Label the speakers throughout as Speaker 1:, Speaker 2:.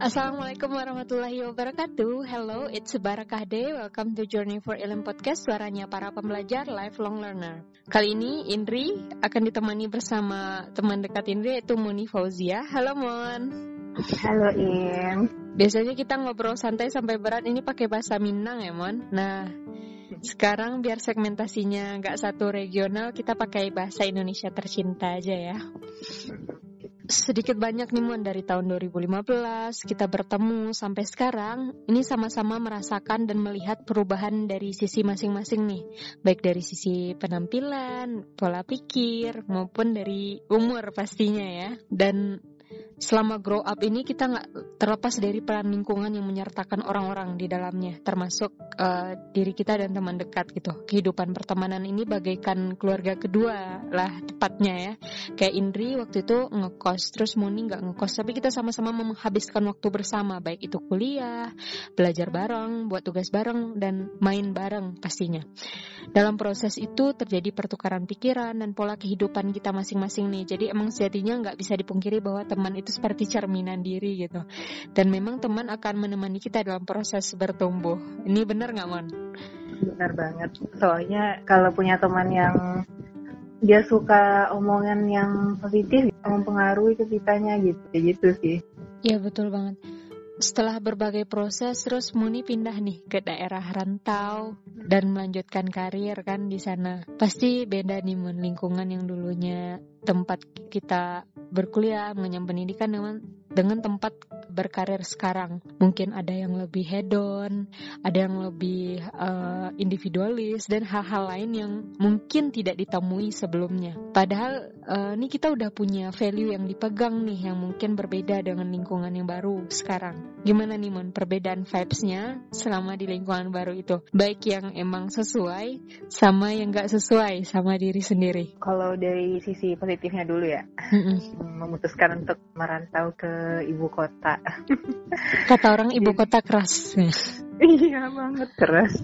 Speaker 1: Assalamualaikum warahmatullahi wabarakatuh. Hello, it's Barakah Day. Welcome to Journey for Ilm Podcast, suaranya para pembelajar lifelong learner. Kali ini Indri akan ditemani bersama teman dekat Indri yaitu Moni Fauzia. Halo Mon.
Speaker 2: Halo Im.
Speaker 1: Biasanya kita ngobrol santai sampai berat ini pakai bahasa Minang ya Mon. Nah, sekarang biar segmentasinya nggak satu regional, kita pakai bahasa Indonesia tercinta aja ya sedikit banyak nih Mon dari tahun 2015 kita bertemu sampai sekarang ini sama-sama merasakan dan melihat perubahan dari sisi masing-masing nih. Baik dari sisi penampilan, pola pikir maupun dari umur pastinya ya. Dan selama grow up ini kita nggak terlepas dari peran lingkungan yang menyertakan orang-orang di dalamnya, termasuk uh, diri kita dan teman dekat gitu. Kehidupan pertemanan ini bagaikan keluarga kedua lah tepatnya ya. Kayak Indri waktu itu ngekos, terus Moni nggak ngekos, tapi kita sama-sama menghabiskan waktu bersama, baik itu kuliah, belajar bareng, buat tugas bareng, dan main bareng pastinya. Dalam proses itu terjadi pertukaran pikiran dan pola kehidupan kita masing-masing nih. Jadi emang sejatinya nggak bisa dipungkiri bahwa teman itu seperti cerminan diri gitu. Dan memang teman akan menemani kita dalam proses bertumbuh. Ini benar nggak Mon?
Speaker 2: Benar banget. Soalnya kalau punya teman yang dia suka omongan yang positif, mempengaruhi ke kitanya gitu, gitu sih.
Speaker 1: Iya betul banget setelah berbagai proses terus Muni pindah nih ke daerah rantau dan melanjutkan karir kan di sana. Pasti beda nih Mun lingkungan yang dulunya tempat kita berkuliah mengenyam pendidikan dengan dengan tempat berkarir sekarang. Mungkin ada yang lebih hedon, ada yang lebih uh, individualis dan hal-hal lain yang mungkin tidak ditemui sebelumnya. Padahal uh, ini kita udah punya value yang dipegang nih yang mungkin berbeda dengan lingkungan yang baru sekarang. Gimana nih Mon perbedaan vibes-nya selama di lingkungan baru itu? Baik yang emang sesuai sama yang gak sesuai sama diri sendiri.
Speaker 2: Kalau dari sisi positifnya dulu ya, memutuskan untuk merantau ke ibu kota
Speaker 1: Kata orang ibu kota keras.
Speaker 2: iya banget keras.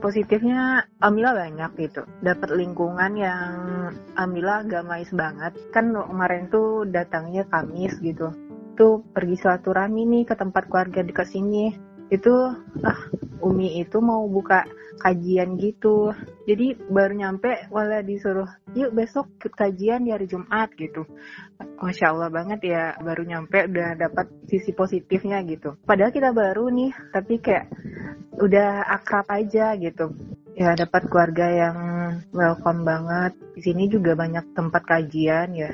Speaker 2: Positifnya Amila banyak gitu. Dapat lingkungan yang Amila agamais banget. Kan kemarin tuh datangnya Kamis gitu. Tuh pergi silaturahmi nih ke tempat keluarga dekat sini. Itu ah Umi itu mau buka kajian gitu. Jadi baru nyampe wala disuruh yuk besok kajian di hari Jumat gitu. Masya Allah banget ya baru nyampe udah dapat sisi positifnya gitu. Padahal kita baru nih tapi kayak udah akrab aja gitu. Ya dapat keluarga yang welcome banget. Di sini juga banyak tempat kajian ya.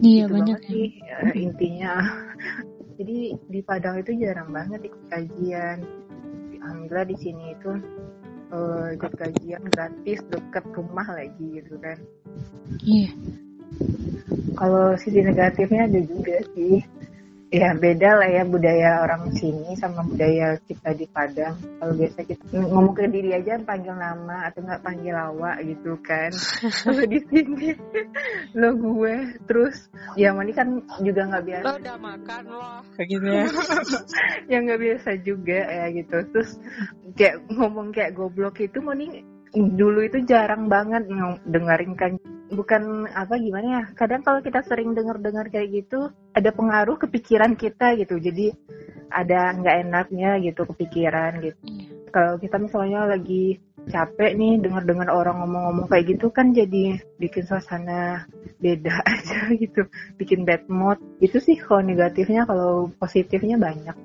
Speaker 1: Iya gitu banyak ya.
Speaker 2: sih ya, intinya. Jadi di Padang itu jarang banget ikut kajian. Alhamdulillah di sini itu uh, ikut kajian gratis deket rumah lagi gitu kan.
Speaker 1: Iya. Yeah.
Speaker 2: kalau sisi negatifnya ada juga sih ya beda lah ya budaya orang sini sama budaya kita di Padang. Kalau biasa kita ngomong ke diri aja panggil nama atau nggak panggil awak gitu kan. Kalau di sini lo gue terus ya Moni kan juga nggak biasa.
Speaker 1: Lo udah makan loh kayak gitu ya.
Speaker 2: ya nggak biasa juga ya gitu. Terus kayak ngomong kayak goblok itu Moni dulu itu jarang banget dengerin kan bukan apa gimana ya kadang kalau kita sering dengar dengar kayak gitu ada pengaruh ke pikiran kita gitu. Jadi ada nggak enaknya gitu kepikiran gitu. Kalau kita misalnya lagi capek nih dengar dengar orang ngomong-ngomong kayak gitu kan jadi bikin suasana beda aja gitu. Bikin bad mood. Itu sih kalau negatifnya kalau positifnya banyak.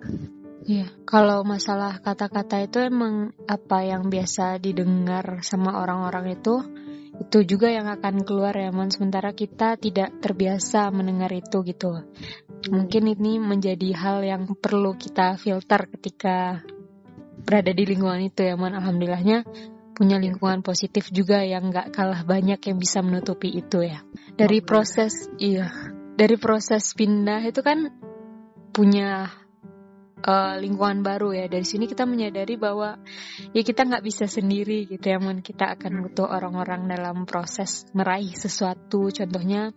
Speaker 1: Iya, kalau masalah kata-kata itu emang apa yang biasa didengar sama orang-orang itu itu juga yang akan keluar ya mon. Sementara kita tidak terbiasa mendengar itu gitu. Mungkin ini menjadi hal yang perlu kita filter ketika berada di lingkungan itu ya mon. Alhamdulillahnya punya lingkungan positif juga yang nggak kalah banyak yang bisa menutupi itu ya. Dari proses iya. Dari proses pindah itu kan punya uh, lingkungan baru ya. Dari sini kita menyadari bahwa ya kita nggak bisa sendiri gitu ya mon kita akan butuh orang-orang dalam proses meraih sesuatu. Contohnya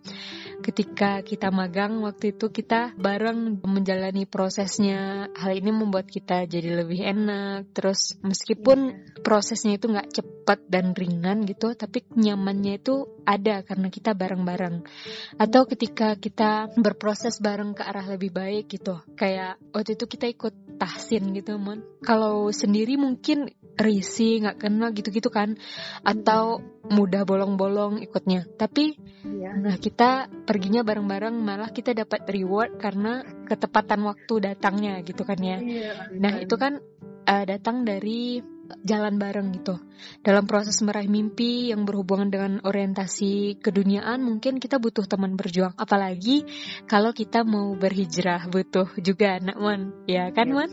Speaker 1: ketika kita magang waktu itu kita bareng menjalani prosesnya. Hal ini membuat kita jadi lebih enak. Terus meskipun prosesnya itu nggak cepat dan ringan gitu tapi nyamannya itu ada karena kita bareng-bareng. Atau ketika kita berproses bareng ke arah lebih baik gitu. Kayak waktu itu kita ikut tahsin gitu mon. Kalau sendiri mungkin risi nggak kenal gitu-gitu kan atau mudah bolong-bolong ikutnya. Tapi ya. nah kita perginya bareng-bareng malah kita dapat reward karena ketepatan waktu datangnya gitu kan ya, ya nah itu kan uh, datang dari jalan bareng gitu. Dalam proses meraih mimpi yang berhubungan dengan orientasi keduniaan, mungkin kita butuh teman berjuang. Apalagi kalau kita mau berhijrah, butuh juga anak Mon. Ya kan Mon?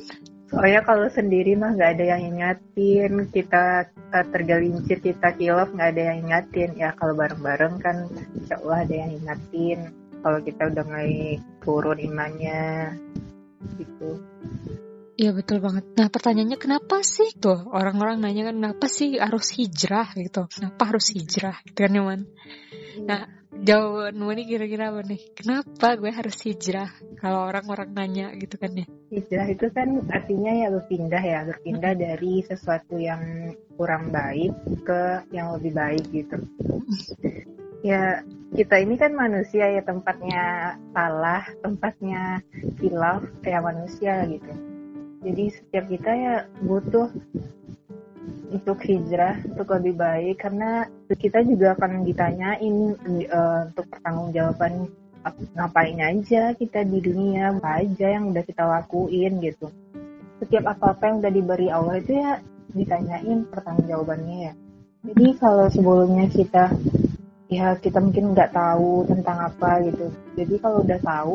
Speaker 2: Soalnya kalau sendiri mah nggak ada yang ingatin, kita tergelincir, kita kilaf nggak ada yang ingatin. Ya kalau bareng-bareng kan insya Allah ada yang ingatin. Kalau kita udah mulai turun imannya, gitu.
Speaker 1: Iya betul banget. Nah pertanyaannya kenapa sih tuh orang-orang nanya kan kenapa sih harus hijrah gitu? Kenapa harus hijrah gitu kan Yaman? Nah jawabanmu ini kira-kira apa nih? Kenapa gue harus hijrah? Kalau orang-orang nanya gitu kan ya?
Speaker 2: Hijrah itu kan artinya ya berpindah ya, berpindah hmm. dari sesuatu yang kurang baik ke yang lebih baik gitu. ya kita ini kan manusia ya tempatnya salah, tempatnya hilaf kayak manusia gitu jadi setiap kita ya butuh untuk hijrah untuk lebih baik karena kita juga akan ditanyain uh, untuk pertanggungjawaban ngapain aja kita di dunia apa aja yang udah kita lakuin gitu. Setiap apa-apa yang udah diberi Allah itu ya ditanyain pertanggungjawabannya ya. Jadi kalau sebelumnya kita ya kita mungkin nggak tahu tentang apa gitu. Jadi kalau udah tahu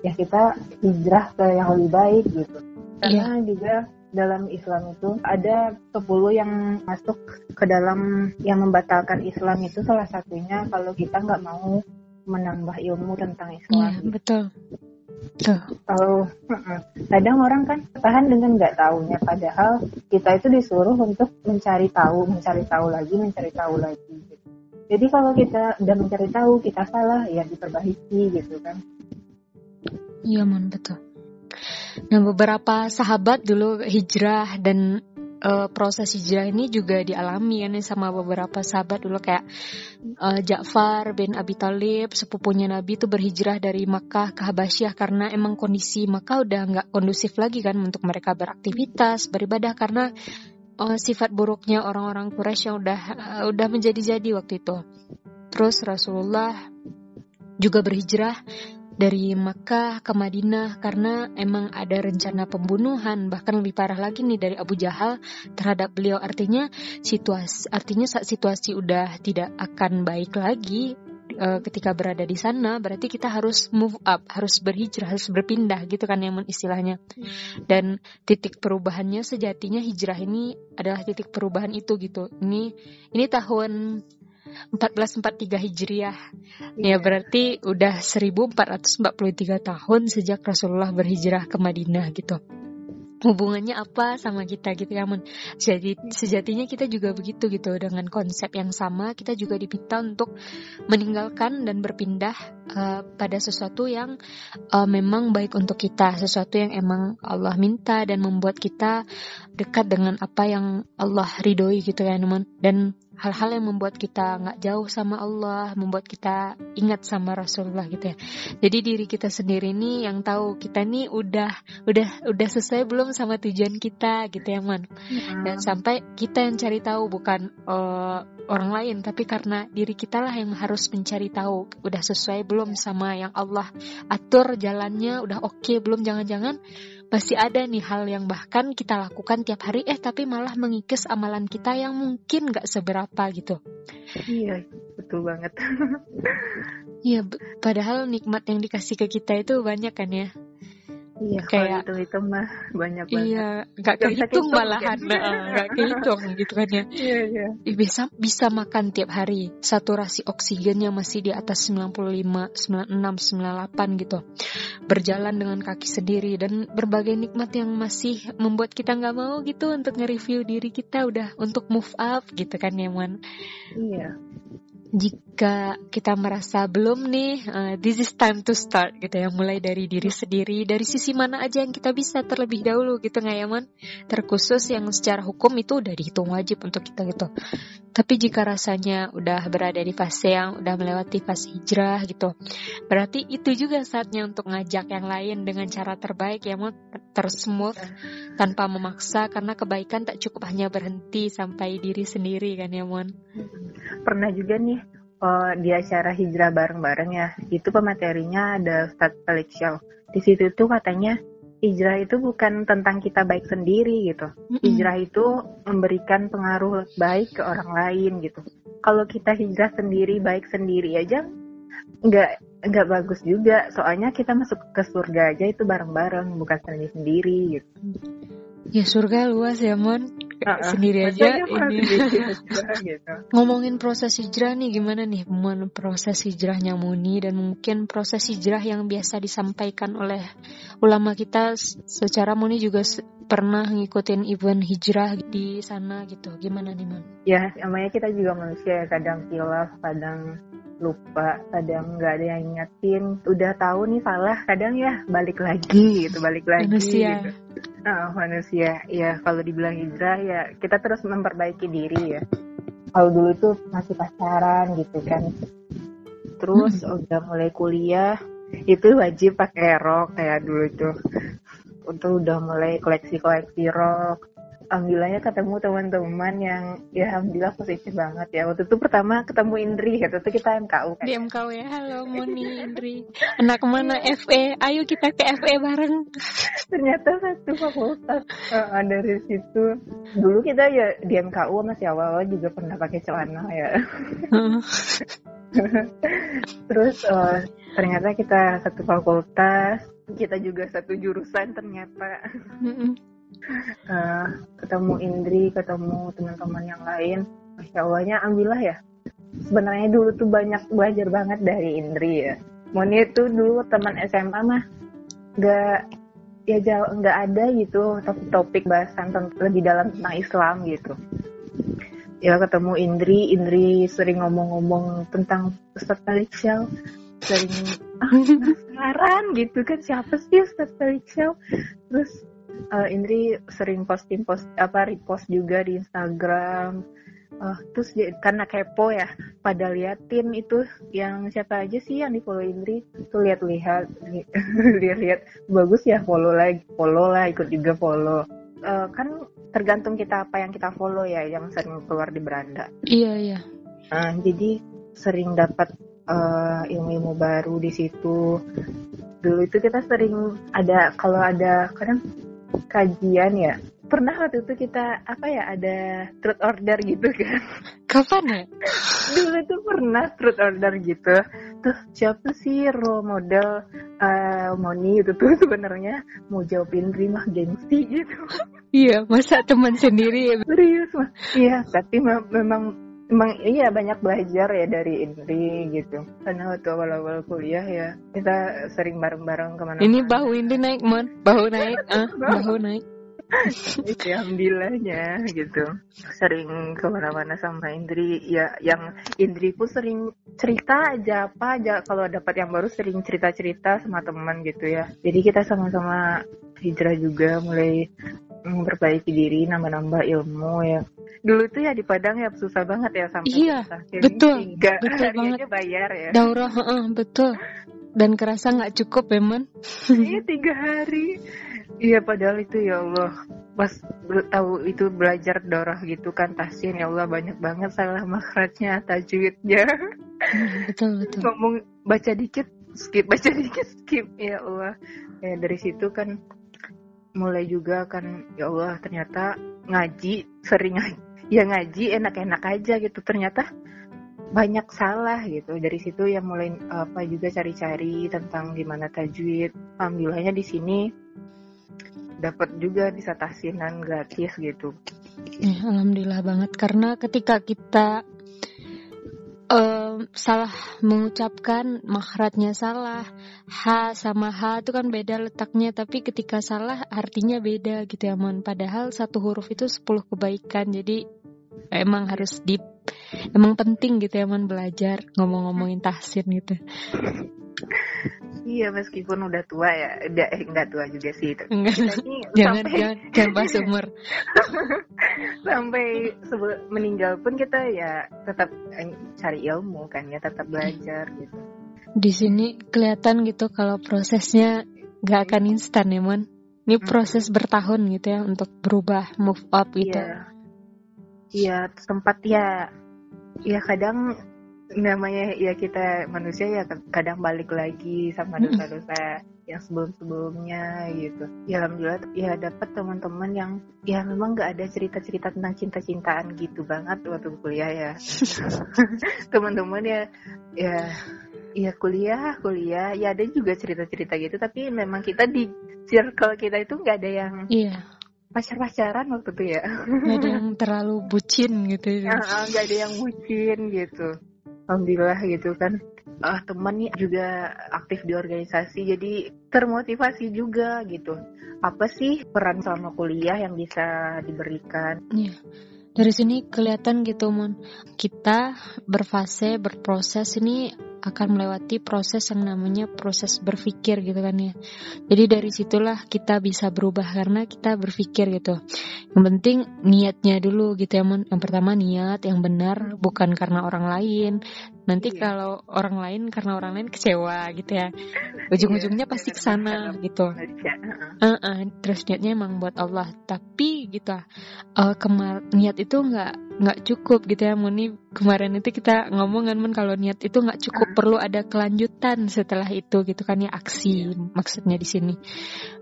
Speaker 2: ya kita hijrah ke yang lebih baik gitu karena yeah. juga dalam Islam itu ada 10 yang masuk ke dalam yang membatalkan Islam itu salah satunya kalau kita nggak mau menambah ilmu tentang Islam.
Speaker 1: Iya, betul.
Speaker 2: Kalau kadang orang kan tahan dengan nggak tahunya, padahal kita itu disuruh untuk mencari tahu, mencari tahu lagi, mencari tahu lagi. Gitu. Jadi kalau kita udah mencari tahu kita salah, ya diperbaiki gitu kan.
Speaker 1: Iya, mon betul. Nah, beberapa sahabat dulu hijrah dan uh, proses hijrah ini juga dialami ya nih sama beberapa sahabat dulu kayak uh, Ja'far bin Abi Talib sepupunya Nabi itu berhijrah dari Makkah ke Habasyah karena emang kondisi Makkah udah nggak kondusif lagi kan untuk mereka beraktivitas beribadah karena uh, sifat buruknya orang-orang Quraisy yang udah uh, udah menjadi-jadi waktu itu. Terus Rasulullah juga berhijrah dari Makkah ke Madinah karena emang ada rencana pembunuhan bahkan lebih parah lagi nih dari Abu Jahal terhadap beliau. Artinya situasi artinya saat situasi udah tidak akan baik lagi uh, ketika berada di sana. Berarti kita harus move up harus berhijrah harus berpindah gitu kan yang istilahnya. Dan titik perubahannya sejatinya hijrah ini adalah titik perubahan itu gitu. Ini ini tahun 1443 Hijriah. Ya berarti udah 1443 tahun sejak Rasulullah berhijrah ke Madinah gitu. Hubungannya apa sama kita gitu ya mon jadi sejatinya kita juga begitu gitu dengan konsep yang sama kita juga diminta untuk meninggalkan dan berpindah uh, pada sesuatu yang uh, memang baik untuk kita sesuatu yang emang Allah minta dan membuat kita dekat dengan apa yang Allah ridhoi gitu ya mon dan hal-hal yang membuat kita nggak jauh sama Allah, membuat kita ingat sama Rasulullah gitu ya. Jadi diri kita sendiri nih yang tahu kita nih udah udah udah sesuai belum sama tujuan kita gitu ya man. Hmm. Dan sampai kita yang cari tahu bukan uh, orang lain, tapi karena diri kita lah yang harus mencari tahu udah sesuai belum sama yang Allah atur jalannya, udah oke okay, belum jangan-jangan masih ada nih hal yang bahkan kita lakukan tiap hari eh tapi malah mengikis amalan kita yang mungkin gak seberapa gitu.
Speaker 2: Iya, betul banget.
Speaker 1: Iya, padahal nikmat yang dikasih ke kita itu banyak kan ya.
Speaker 2: Iya,
Speaker 1: Kayak-
Speaker 2: kalau itu mah banyak banget.
Speaker 1: Iya, nggak kehitung malahan, nggak kehitung gitu kan ya.
Speaker 2: Iya, iya.
Speaker 1: Bisa bisa makan tiap hari saturasi oksigennya masih di atas 95 96 98 gitu berjalan dengan kaki sendiri dan berbagai nikmat yang masih membuat kita nggak mau gitu untuk nge-review diri kita udah untuk move up gitu kan ya Mon
Speaker 2: Iya.
Speaker 1: Jika kita merasa belum nih, uh, this is time to start gitu ya, mulai dari diri sendiri, dari sisi mana aja yang kita bisa terlebih dahulu gitu nggak ya Mon? Terkhusus yang secara hukum itu udah dihitung wajib untuk kita gitu. Tapi jika rasanya udah berada di fase yang udah melewati fase hijrah gitu, berarti itu juga saatnya untuk ngajak yang lain dengan cara terbaik ya Mon, tersmooth tanpa memaksa karena kebaikan tak cukup hanya berhenti sampai diri sendiri kan ya Mon?
Speaker 2: Pernah juga nih eh, di acara hijrah bareng-bareng ya. Itu pematerinya ada Ustadz Felix Shaw. Di situ tuh katanya hijrah itu bukan tentang kita baik sendiri gitu. Hijrah itu memberikan pengaruh baik ke orang lain gitu. Kalau kita hijrah sendiri baik sendiri aja nggak nggak bagus juga. Soalnya kita masuk ke surga aja itu bareng-bareng bukan sendiri sendiri gitu.
Speaker 1: Ya surga luas ya Mon Sendiri aja ini
Speaker 2: gitu.
Speaker 1: Ngomongin proses hijrah nih gimana nih proses hijrahnya Muni Dan mungkin proses hijrah yang biasa disampaikan oleh ulama kita Secara Muni juga pernah ngikutin event hijrah di sana gitu Gimana nih Mon?
Speaker 2: ya namanya kita juga manusia ya kadang kilaf kadang lupa kadang nggak ada yang ingetin udah tahu nih salah kadang ya balik lagi gitu balik lagi
Speaker 1: Manusia.
Speaker 2: gitu. Ah, manusia. Ya kalau dibilang hijrah ya kita terus memperbaiki diri ya. Kalau dulu tuh masih pacaran gitu kan. Terus udah mulai kuliah itu wajib pakai rok kayak dulu tuh. Untuk udah mulai koleksi-koleksi rok alhamdulillahnya ketemu teman-teman yang ya alhamdulillah positif banget ya. Waktu itu pertama ketemu Indri waktu itu kita MKU kan.
Speaker 1: Di MKW ya. Halo Muni Indri. Anak mana FE Ayo kita ke FE bareng.
Speaker 2: Ternyata satu fakultas Eh, dari situ. Dulu kita ya di MKU masih awal-awal juga pernah pakai celana ya.
Speaker 1: Heeh.
Speaker 2: terus eh, ternyata kita satu fakultas kita juga satu jurusan ternyata.
Speaker 1: Mm-mm.
Speaker 2: Eh, ketemu Indri ketemu teman-teman yang lain. Masya allahnya alhamdulillah ya. Sebenarnya dulu tuh banyak belajar banget dari Indri ya. Moni itu dulu teman SMA mah nggak ya jauh nggak ada gitu topik-topik bahasan lebih dalam tentang Islam gitu. Ya ketemu Indri Indri sering ngomong-ngomong tentang Ustadz Felix Shaw. Sering ah, penasaran gitu kan siapa sih Ustadz Felix terus eh, Indri sering posting post apa repost juga di Instagram. Eh, terus dia- karena kepo ya pada liatin itu yang siapa aja sih yang di follow Indri. Tuh lihat-lihat lihat-lihat. Bagus ya follow lagi follow lah ikut juga follow. Eh, kan tergantung kita apa yang kita follow ya yang sering keluar di beranda.
Speaker 1: Iya iya.
Speaker 2: Nah, jadi sering dapat eh, ilmu-ilmu baru di situ. Dulu itu kita sering ada kalau ada kadang kajian ya. Pernah waktu itu kita apa ya ada truth order gitu kan.
Speaker 1: Kapan ya?
Speaker 2: Dulu itu pernah truth order gitu. Tuh siapa sih role model eh, Moni itu tuh sebenarnya mau jawabin terima gengsi gitu.
Speaker 1: Iya masa teman sendiri ya
Speaker 2: Serius mah. Iya, tapi me- memang memang iya banyak belajar ya dari Indri gitu. Karena waktu awal-awal kuliah ya kita sering bareng-bareng ke mana
Speaker 1: Ini bahu ini naik Mon Bahu naik ah, Bahu naik
Speaker 2: ya, alhamdulillahnya gitu. Sering ke mana-mana sama Indri. Ya, yang Indri pun sering cerita aja apa aja kalau dapat yang baru sering cerita-cerita sama teman gitu ya. Jadi kita sama-sama hijrah juga mulai memperbaiki diri, nambah-nambah ilmu ya. Dulu tuh ya di Padang ya susah banget ya sampai
Speaker 1: Iya, betul,
Speaker 2: tiga
Speaker 1: betul banget.
Speaker 2: bayar ya.
Speaker 1: Daurah heeh, betul Dan kerasa nggak cukup ya Mon
Speaker 2: Iya tiga hari. Iya padahal itu ya Allah pas tahu itu belajar dorah gitu kan tasin ya Allah banyak banget salah makhrajnya tajwidnya
Speaker 1: Betul betul
Speaker 2: ngomong baca dikit skip baca dikit skip ya Allah ya dari situ kan mulai juga kan ya Allah ternyata ngaji sering ya ngaji enak-enak aja gitu. Ternyata banyak salah gitu. Dari situ yang mulai apa juga cari-cari tentang gimana tajwid. Alhamdulillahnya di sini dapat juga disertasinan gratis gitu.
Speaker 1: Ya, alhamdulillah banget. Karena ketika kita um, salah mengucapkan makhrajnya salah. H sama h itu kan beda letaknya tapi ketika salah artinya beda gitu ya mon. Padahal satu huruf itu 10 kebaikan jadi emang harus di emang penting gitu ya mon belajar ngomong-ngomongin tahsin gitu
Speaker 2: Iya meskipun udah tua ya, udah eh enggak tua juga sih itu.
Speaker 1: Enggak. jangan
Speaker 2: sampai
Speaker 1: jangan jangan bahas umur
Speaker 2: sampai sebelum meninggal pun kita ya tetap eh, cari ilmu kan ya, tetap belajar gitu.
Speaker 1: di sini kelihatan gitu kalau prosesnya gak akan instan ya mon ini
Speaker 2: Hmm.
Speaker 1: proses bertahun gitu ya untuk berubah move up gitu
Speaker 2: Iya. Iya, sempat ya ya kadang namanya ya kita manusia ya kadang balik lagi sama
Speaker 1: Mm-mm.
Speaker 2: dosa-dosa yang sebelum-sebelumnya gitu. Ya alhamdulillah ya dapat teman-teman yang ya memang nggak ada cerita-cerita tentang cinta-cintaan gitu banget waktu kuliah ya. teman-teman ya ya ya kuliah kuliah ya ada juga cerita-cerita gitu tapi memang kita di circle kita itu nggak ada yang
Speaker 1: iya
Speaker 2: pacar-pacaran waktu itu ya
Speaker 1: nggak ada yang terlalu bucin gitu ya.
Speaker 2: Nggak ada yang bucin gitu alhamdulillah gitu kan ah teman nih juga aktif di organisasi jadi termotivasi juga gitu apa sih peran selama kuliah yang bisa diberikan
Speaker 1: Iya. Dari sini kelihatan gitu, Mon. Kita berfase, berproses ini akan melewati proses yang namanya proses berpikir gitu kan ya. Jadi dari situlah kita bisa berubah karena kita berpikir gitu. Yang penting niatnya dulu gitu ya, Mon. Yang pertama niat yang benar bukan karena orang lain. Nanti
Speaker 2: Iya.
Speaker 1: kalau orang lain karena orang lain kecewa gitu ya. Ujung-ujungnya
Speaker 2: Iya,
Speaker 1: pasti ke sana gitu.
Speaker 2: Ah.
Speaker 1: Uh-uh, terus niatnya emang buat Allah tapi gitu uh, kemar niat itu nggak nggak cukup gitu ya Muni. Kemarin itu kita ngomong kan kalau niat itu nggak cukup perlu ada kelanjutan setelah itu gitu kan ya aksi maksudnya di sini.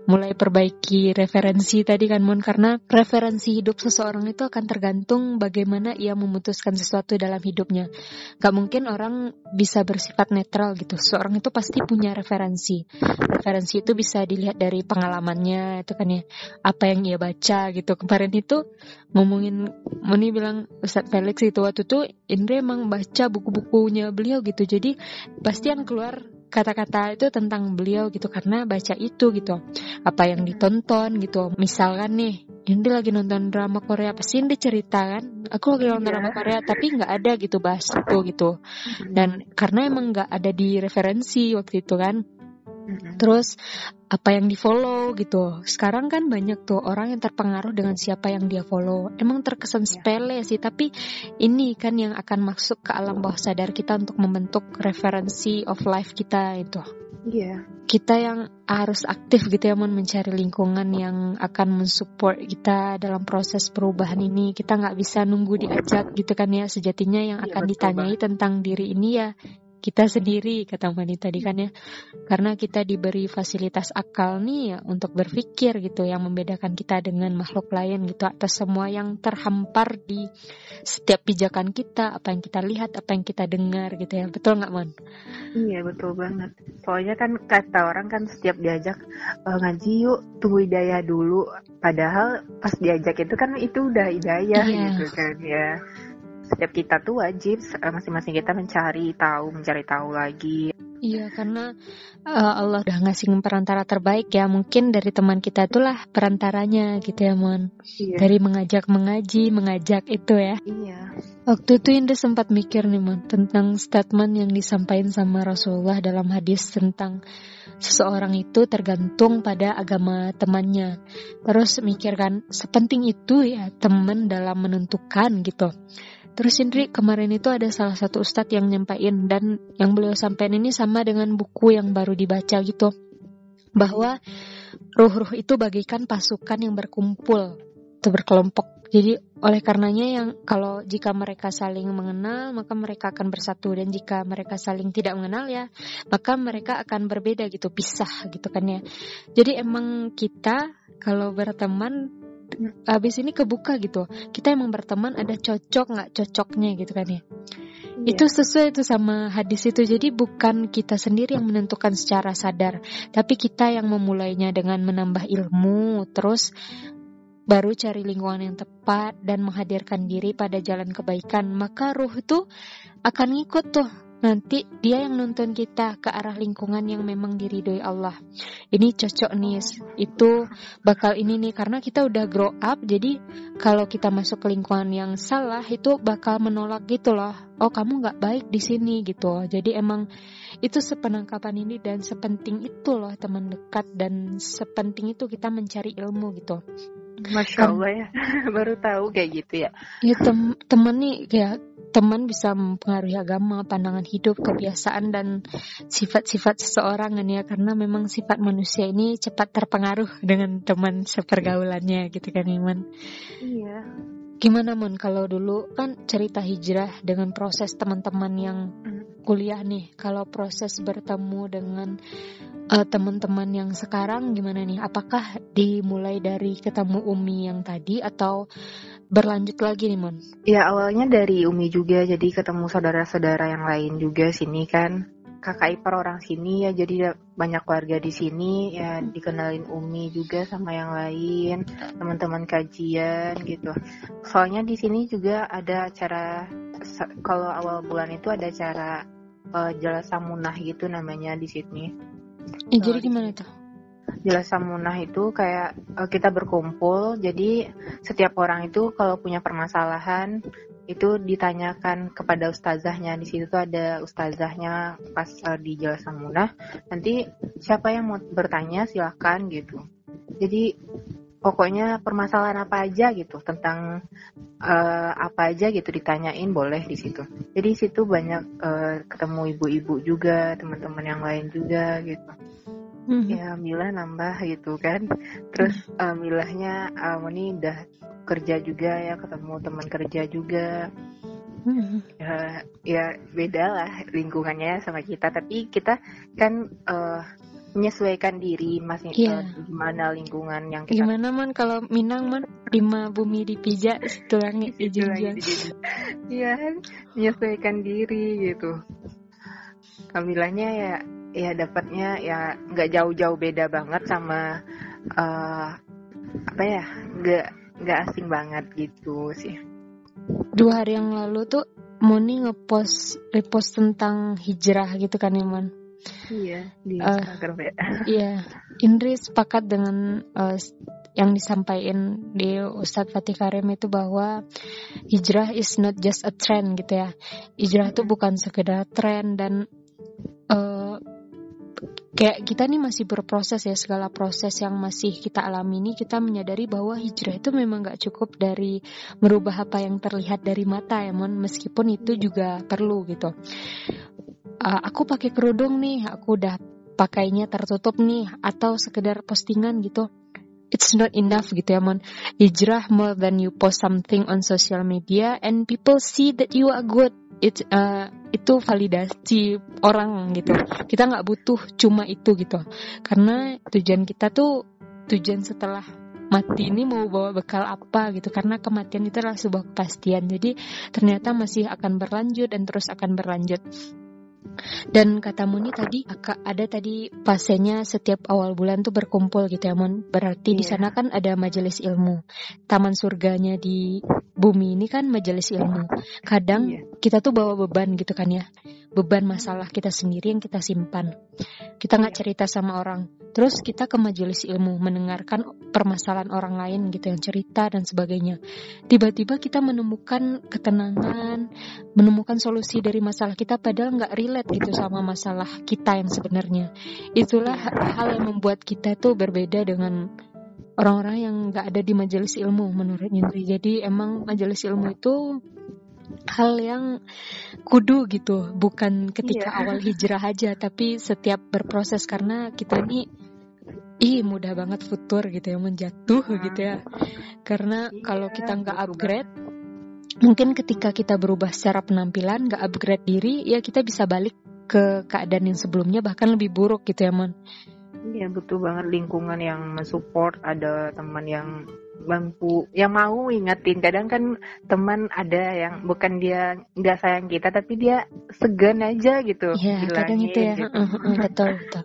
Speaker 1: Mulai perbaiki referensi tadi kan Mun karena referensi hidup seseorang itu akan tergantung bagaimana ia memutuskan sesuatu dalam hidupnya. Gak mungkin orang bisa bersifat netral gitu. Seseorang itu pasti punya referensi. Referensi itu bisa dilihat dari pengalamannya itu kan ya apa yang ia baca gitu. Kemarin itu ngomongin Moni bilang Ustadz Felix itu waktu itu Indra emang baca buku-bukunya beliau gitu. Jadi pasti yang keluar kata-kata itu tentang beliau gitu karena baca itu gitu. Apa yang ditonton gitu. Misalkan nih Indra lagi nonton drama Korea pasti Indra cerita kan? Aku lagi nonton
Speaker 2: Iya.
Speaker 1: drama Korea tapi nggak ada gitu bahas itu gitu. Dan karena emang nggak ada di referensi waktu itu kan Terus apa yang di follow gitu. Sekarang kan banyak tuh orang yang terpengaruh dengan siapa yang dia follow. Emang terkesan
Speaker 2: Ya.
Speaker 1: sepele sih tapi ini kan yang akan masuk ke alam bawah sadar kita untuk membentuk referensi of life kita itu.
Speaker 2: Iya,
Speaker 1: kita yang harus aktif gitu ya Mon mencari lingkungan yang akan mensupport kita dalam proses perubahan ini. Kita nggak bisa nunggu diajak gitu kan ya sejatinya yang
Speaker 2: Iya,
Speaker 1: akan ditanyai tentang diri ini ya kita sendiri kata Mani tadi kan ya karena kita diberi fasilitas akal nih ya untuk berpikir gitu yang membedakan kita dengan makhluk lain gitu atas semua yang terhampar di setiap pijakan kita apa yang kita lihat apa yang kita dengar gitu ya betul nggak Mon?
Speaker 2: iya betul banget. Soalnya kan kata orang kan setiap diajak "Eh, ngaji yuk tunggu hidayah dulu. Padahal pas diajak itu kan itu udah hidayah
Speaker 1: Iya.
Speaker 2: gitu kan ya. Setiap kita tuh wajib eh, masing-masing kita mencari tahu, mencari tahu lagi.
Speaker 1: Iya karena uh, Allah udah ngasih perantara terbaik ya mungkin dari teman kita itulah perantaranya gitu ya Mon
Speaker 2: Iya.
Speaker 1: dari mengajak mengaji mengajak itu ya
Speaker 2: Iya.
Speaker 1: waktu itu Indah sempat mikir nih Mon tentang statement yang disampaikan sama Rasulullah dalam hadis tentang seseorang itu tergantung pada agama temannya terus mikir kan sepenting itu ya teman dalam menentukan gitu Terus Indri kemarin itu ada salah satu ustadz yang nyampain dan yang beliau sampaikan ini sama dengan buku yang baru dibaca gitu. Bahwa ruh-ruh itu bagaikan pasukan yang berkumpul atau berkelompok. Jadi oleh karenanya yang kalau jika mereka saling mengenal maka mereka akan bersatu dan jika mereka saling tidak mengenal ya maka mereka akan berbeda gitu pisah gitu kan ya. Jadi emang kita kalau berteman habis ini kebuka gitu kita emang berteman ada cocok nggak cocoknya gitu kan ya Iya. Itu sesuai itu sama hadis itu. Jadi bukan kita sendiri yang menentukan secara sadar, tapi kita yang memulainya dengan menambah ilmu, terus baru cari lingkungan yang tepat dan menghadirkan diri pada jalan kebaikan. Maka ruh itu akan ngikut tuh Nanti dia yang nuntun kita ke arah lingkungan yang memang diridhoi Allah. Ini cocok nih, itu bakal ini nih karena kita udah grow up. Jadi kalau kita masuk ke lingkungan yang salah itu bakal menolak gitu loh. Oh kamu nggak baik di sini gitu. Jadi emang itu sepenangkapan ini dan sepenting itu loh teman dekat dan sepenting itu kita mencari ilmu gitu.
Speaker 2: Masya Allah ya, baru tahu kayak gitu ya.
Speaker 1: Ya tem temen nih kayak teman bisa mempengaruhi agama, pandangan hidup, kebiasaan dan sifat-sifat seseorang kan ya karena memang sifat manusia ini cepat terpengaruh dengan teman sepergaulannya gitu kan Iman.
Speaker 2: Iya.
Speaker 1: Gimana Mon kalau dulu kan cerita hijrah dengan proses teman-teman yang kuliah nih, kalau proses bertemu dengan uh, teman-teman yang sekarang gimana nih? Apakah dimulai dari ketemu Umi yang tadi atau berlanjut lagi nih Mon?
Speaker 2: Ya awalnya dari Umi juga jadi ketemu saudara-saudara yang lain juga sini kan. Kakak ipar orang sini ya jadi banyak warga di sini ya dikenalin Umi juga sama yang lain teman-teman kajian gitu. Soalnya di sini juga ada acara kalau awal bulan itu ada acara uh, jelas samunah gitu namanya di sini
Speaker 1: eh, jadi gimana tuh
Speaker 2: jelas samunah itu kayak uh, kita berkumpul jadi setiap orang itu kalau punya permasalahan itu ditanyakan kepada ustazahnya. Di situ tuh ada ustazahnya pas uh, di jelas samunah nanti siapa yang mau bertanya silahkan gitu. Jadi pokoknya permasalahan apa aja gitu. Tentang uh, apa aja gitu ditanyain boleh di situ. Jadi di situ banyak uh, ketemu ibu-ibu juga teman-teman yang lain juga gitu hmm ya Mila nambah gitu kan. Terus uh, Milahnya uh, ini udah kerja juga ya ketemu teman kerja juga. Hmm ya, ya beda lah lingkungannya sama kita. Tapi kita kan uh, menyesuaikan diri masih yeah. uh, gimana lingkungan yang kita
Speaker 1: gimana man? Kalau Minang man lima bumi dipijak
Speaker 2: langit di Iya, menyesuaikan diri gitu. Kamilanya ya ya dapatnya ya nggak jauh-jauh beda banget sama uh, apa ya nggak nggak asing banget gitu sih.
Speaker 1: Dua hari yang lalu tuh Moni ngepost repost tentang hijrah gitu kan Iman?
Speaker 2: Iya di uh, Instagram ya.
Speaker 1: iya. Indri sepakat dengan uh, yang disampaikan di Ustadz Fatih Karim itu bahwa hijrah is not just a trend gitu ya. Hijrah itu bukan sekedar tren dan uh, kayak kita nih masih berproses ya segala proses yang masih kita alami ini kita menyadari bahwa hijrah itu memang gak cukup dari merubah apa yang terlihat dari mata ya mon. Meskipun itu juga perlu gitu. Uh, aku pakai kerudung nih aku udah pakainya tertutup nih atau sekedar postingan gitu it's not enough gitu ya mon. Hijrah more than you post something on social media and people see that you are good. It uh, itu validasi orang gitu. Kita nggak butuh cuma itu gitu. Karena tujuan kita tuh tujuan setelah mati ini mau bawa bekal apa gitu. Karena kematian itu adalah sebuah kepastian. Jadi ternyata masih akan berlanjut dan terus akan berlanjut dan kata Muni tadi ada tadi pasenya setiap awal bulan tuh berkumpul gitu ya Mon. Berarti yeah. di iya. sana kan ada majelis ilmu. Taman surganya di bumi ini kan majelis ilmu. Kadang yeah. kita tuh bawa beban gitu kan ya beban masalah kita sendiri yang kita simpan. Kita nggak cerita sama orang. Terus kita ke majelis ilmu mendengarkan permasalahan orang lain gitu yang cerita dan sebagainya. Tiba-tiba kita menemukan ketenangan, menemukan solusi dari masalah kita padahal nggak relate gitu sama masalah kita yang sebenarnya. Itulah hal yang membuat kita tuh berbeda dengan orang-orang yang nggak ada di majelis ilmu menurut Yindri. Jadi emang majelis ilmu itu hal yang kudu gitu. Bukan ketika yeah. awal hijrah aja tapi setiap berproses. Karena kita ini ih mudah banget futur gitu ya menjatuh nah. gitu ya. karena yeah, kalau kita nggak upgrade mungkin ketika kita berubah secara penampilan nggak upgrade diri ya kita bisa balik ke keadaan yang sebelumnya bahkan lebih buruk gitu ya mon
Speaker 2: Iya betul banget lingkungan yang mensupport, ada teman yang mampu, yang mau ingetin. Kadang kan teman ada yang bukan dia nggak sayang kita, tapi dia segan aja gitu.
Speaker 1: Iya kadang itu ya, gitu. betul betul.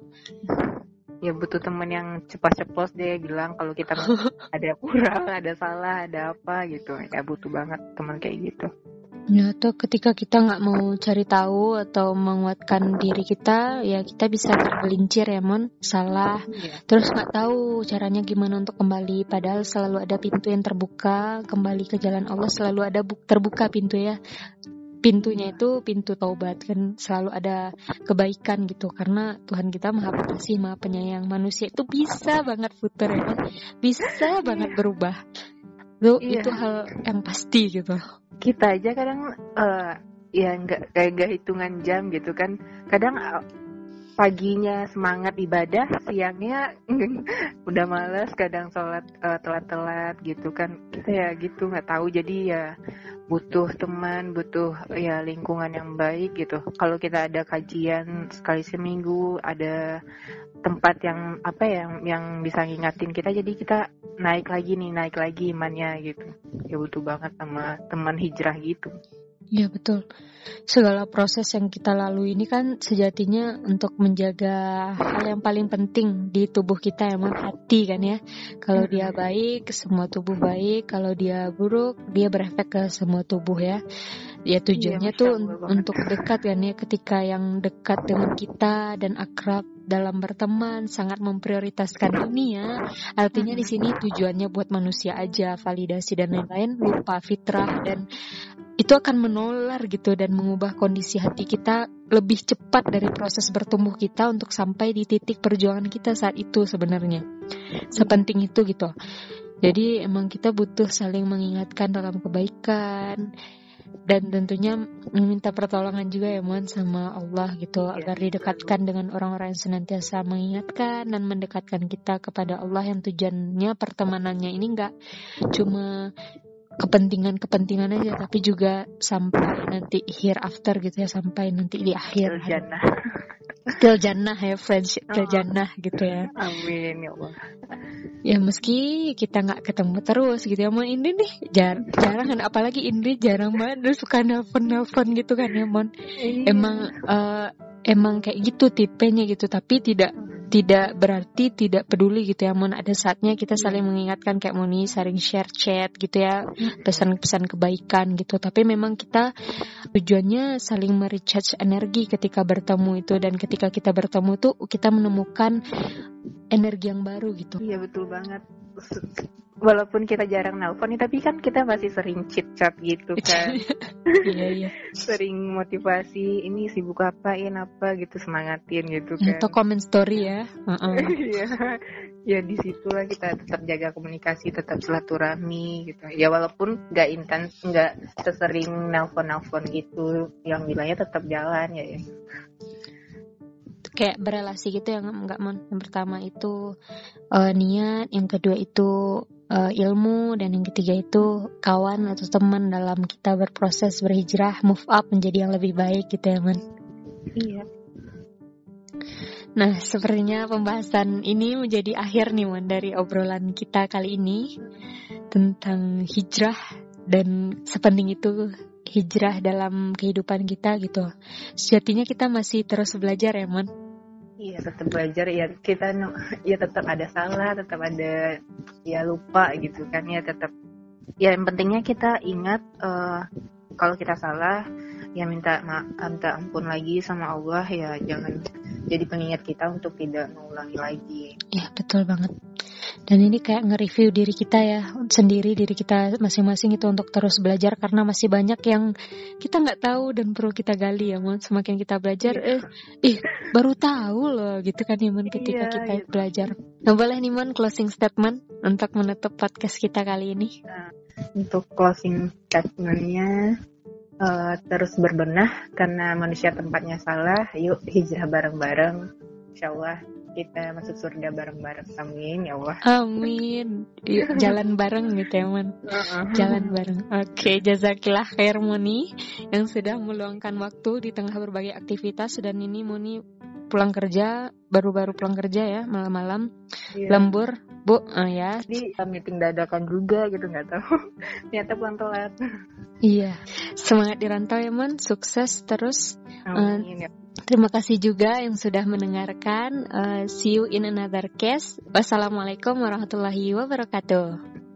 Speaker 2: Ya butuh teman yang cepat-ceplos dia bilang kalau kita ada kurang, ada salah, ada apa gitu. Ya butuh banget teman kayak gitu.
Speaker 1: Ya, atau ketika kita nggak mau cari tahu atau menguatkan diri kita, ya kita bisa tergelincir ya, Mon. Salah. Yeah. Terus nggak tahu caranya gimana untuk kembali. Padahal selalu ada pintu yang terbuka, kembali ke jalan Allah selalu ada terbuka pintu ya. Pintunya itu pintu taubat kan selalu ada kebaikan gitu karena Tuhan kita maha pengasih maha penyayang manusia itu bisa banget putar ya bisa banget berubah itu iya. itu hal yang pasti gitu
Speaker 2: kita aja kadang uh, ya nggak kayak gak hitungan jam gitu kan kadang paginya semangat ibadah siangnya udah males kadang sholat uh, telat-telat gitu kan. Kita ya gitu nggak tahu. Jadi ya butuh teman butuh ya lingkungan yang baik gitu. Kalau kita ada kajian sekali seminggu ada tempat yang apa ya yang yang bisa ngingatin kita jadi kita naik lagi nih naik lagi imannya gitu. Ya butuh banget sama teman hijrah gitu
Speaker 1: Ya betul. Segala proses yang kita lalui ini kan sejatinya untuk menjaga hal yang paling penting di tubuh kita emang hati kan ya. Kalau dia baik, semua tubuh baik. Kalau dia buruk, dia berefek ke semua tubuh ya. Ya tujuannya iya, tuh untuk dekat kan ya. Ketika yang dekat dengan kita dan akrab dalam berteman sangat memprioritaskan ini ya. Artinya di sini tujuannya buat manusia aja, validasi dan lain-lain, lupa fitrah dan itu akan menular gitu dan mengubah kondisi hati kita lebih cepat dari proses bertumbuh kita untuk sampai di titik perjuangan kita saat itu sebenarnya. Sepenting itu gitu. Jadi emang kita butuh saling mengingatkan dalam kebaikan dan tentunya meminta pertolongan juga ya Mon sama Allah gitu ya, agar didekatkan dengan orang-orang yang senantiasa mengingatkan dan mendekatkan kita kepada Allah yang tujuannya pertemanannya ini enggak cuma kepentingan-kepentingan aja tapi juga sampai nanti hereafter gitu ya sampai nanti di akhir.
Speaker 2: Jannah.
Speaker 1: Till jannah ya friendship till oh. jannah gitu ya.
Speaker 2: Amin ya Allah.
Speaker 1: Ya meski kita nggak ketemu terus gitu ya mau ini nih jar jarang kan apalagi ini jarang banget suka nelfon nelfon gitu kan ya mon. Iya. emang uh, emang kayak gitu tipenya gitu tapi tidak tidak berarti tidak peduli gitu ya Mon ada saatnya kita saling mengingatkan kayak Moni sering share chat gitu ya pesan-pesan kebaikan gitu. Tapi memang kita tujuannya saling merecharge energi ketika bertemu itu. Dan ketika kita bertemu tuh kita menemukan energi yang baru gitu.
Speaker 2: Iya betul banget. Walaupun kita jarang nelpon nih tapi kan kita masih sering chit chat gitu kan.
Speaker 1: Iya iya.
Speaker 2: Sering motivasi ini sibuk apain apa? gitu semangatin gitu kan.
Speaker 1: atau komen story ya.
Speaker 2: Iya. Ya di situlah kita tetap jaga komunikasi tetap silaturahmi gitu. Ya walaupun nggak intens nggak sesering nelpon nelpon gitu yang bilangnya tetap jalan ya ya
Speaker 1: kayak berelasi gitu yang enggak mon yang pertama itu uh, niat yang kedua itu uh, ilmu dan yang ketiga itu kawan atau teman dalam kita berproses berhijrah move up menjadi yang lebih baik gitu ya man
Speaker 2: iya
Speaker 1: nah sepertinya pembahasan ini menjadi akhir nih man dari obrolan kita kali ini tentang hijrah dan sepenting itu hijrah dalam kehidupan kita gitu. Sejatinya kita masih terus belajar ya, Mon.
Speaker 2: Iya tetap belajar ya kita ya tetap ada salah tetap ada ya lupa gitu kan. Ya tetap ya yang pentingnya kita ingat uh, kalau kita salah ya minta ma minta ampun lagi sama Allah. Ya jangan jadi pengingat kita untuk tidak mengulangi lagi.
Speaker 1: Ya betul banget. Dan ini kayak nge-review diri kita ya sendiri diri kita masing-masing itu untuk terus belajar karena masih banyak yang kita nggak tahu dan perlu kita gali ya mon. Semakin kita belajar yeah. eh ih baru tahu loh gitu kan ya mon ketika yeah, kita yeah. belajar. Nah boleh nih mon closing statement untuk menutup podcast kita kali ini.
Speaker 2: Nah, untuk closing statementnya uh, terus berbenah karena manusia tempatnya salah. Yuk hijrah bareng-bareng. Insya Allah kita masuk surga bareng-bareng. Amin ya Allah.
Speaker 1: Amin. Yuk, jalan bareng gitu ya man. Jalan bareng. Oke, okay, jazakillah khair Muni yang sudah meluangkan waktu di tengah berbagai aktivitas dan ini Muni pulang kerja, baru-baru pulang kerja ya malam-malam,
Speaker 2: Iya.
Speaker 1: lembur, bu, eh, ya.
Speaker 2: Uh, meeting dadakan juga gitu nggak tahu. Ternyata pulang telat.
Speaker 1: Iya, semangat di rantau ya Mon, sukses terus.
Speaker 2: Amin ya.
Speaker 1: Terima kasih juga yang sudah mendengarkan. Eh, see you in another case. Wassalamualaikum warahmatullahi wabarakatuh.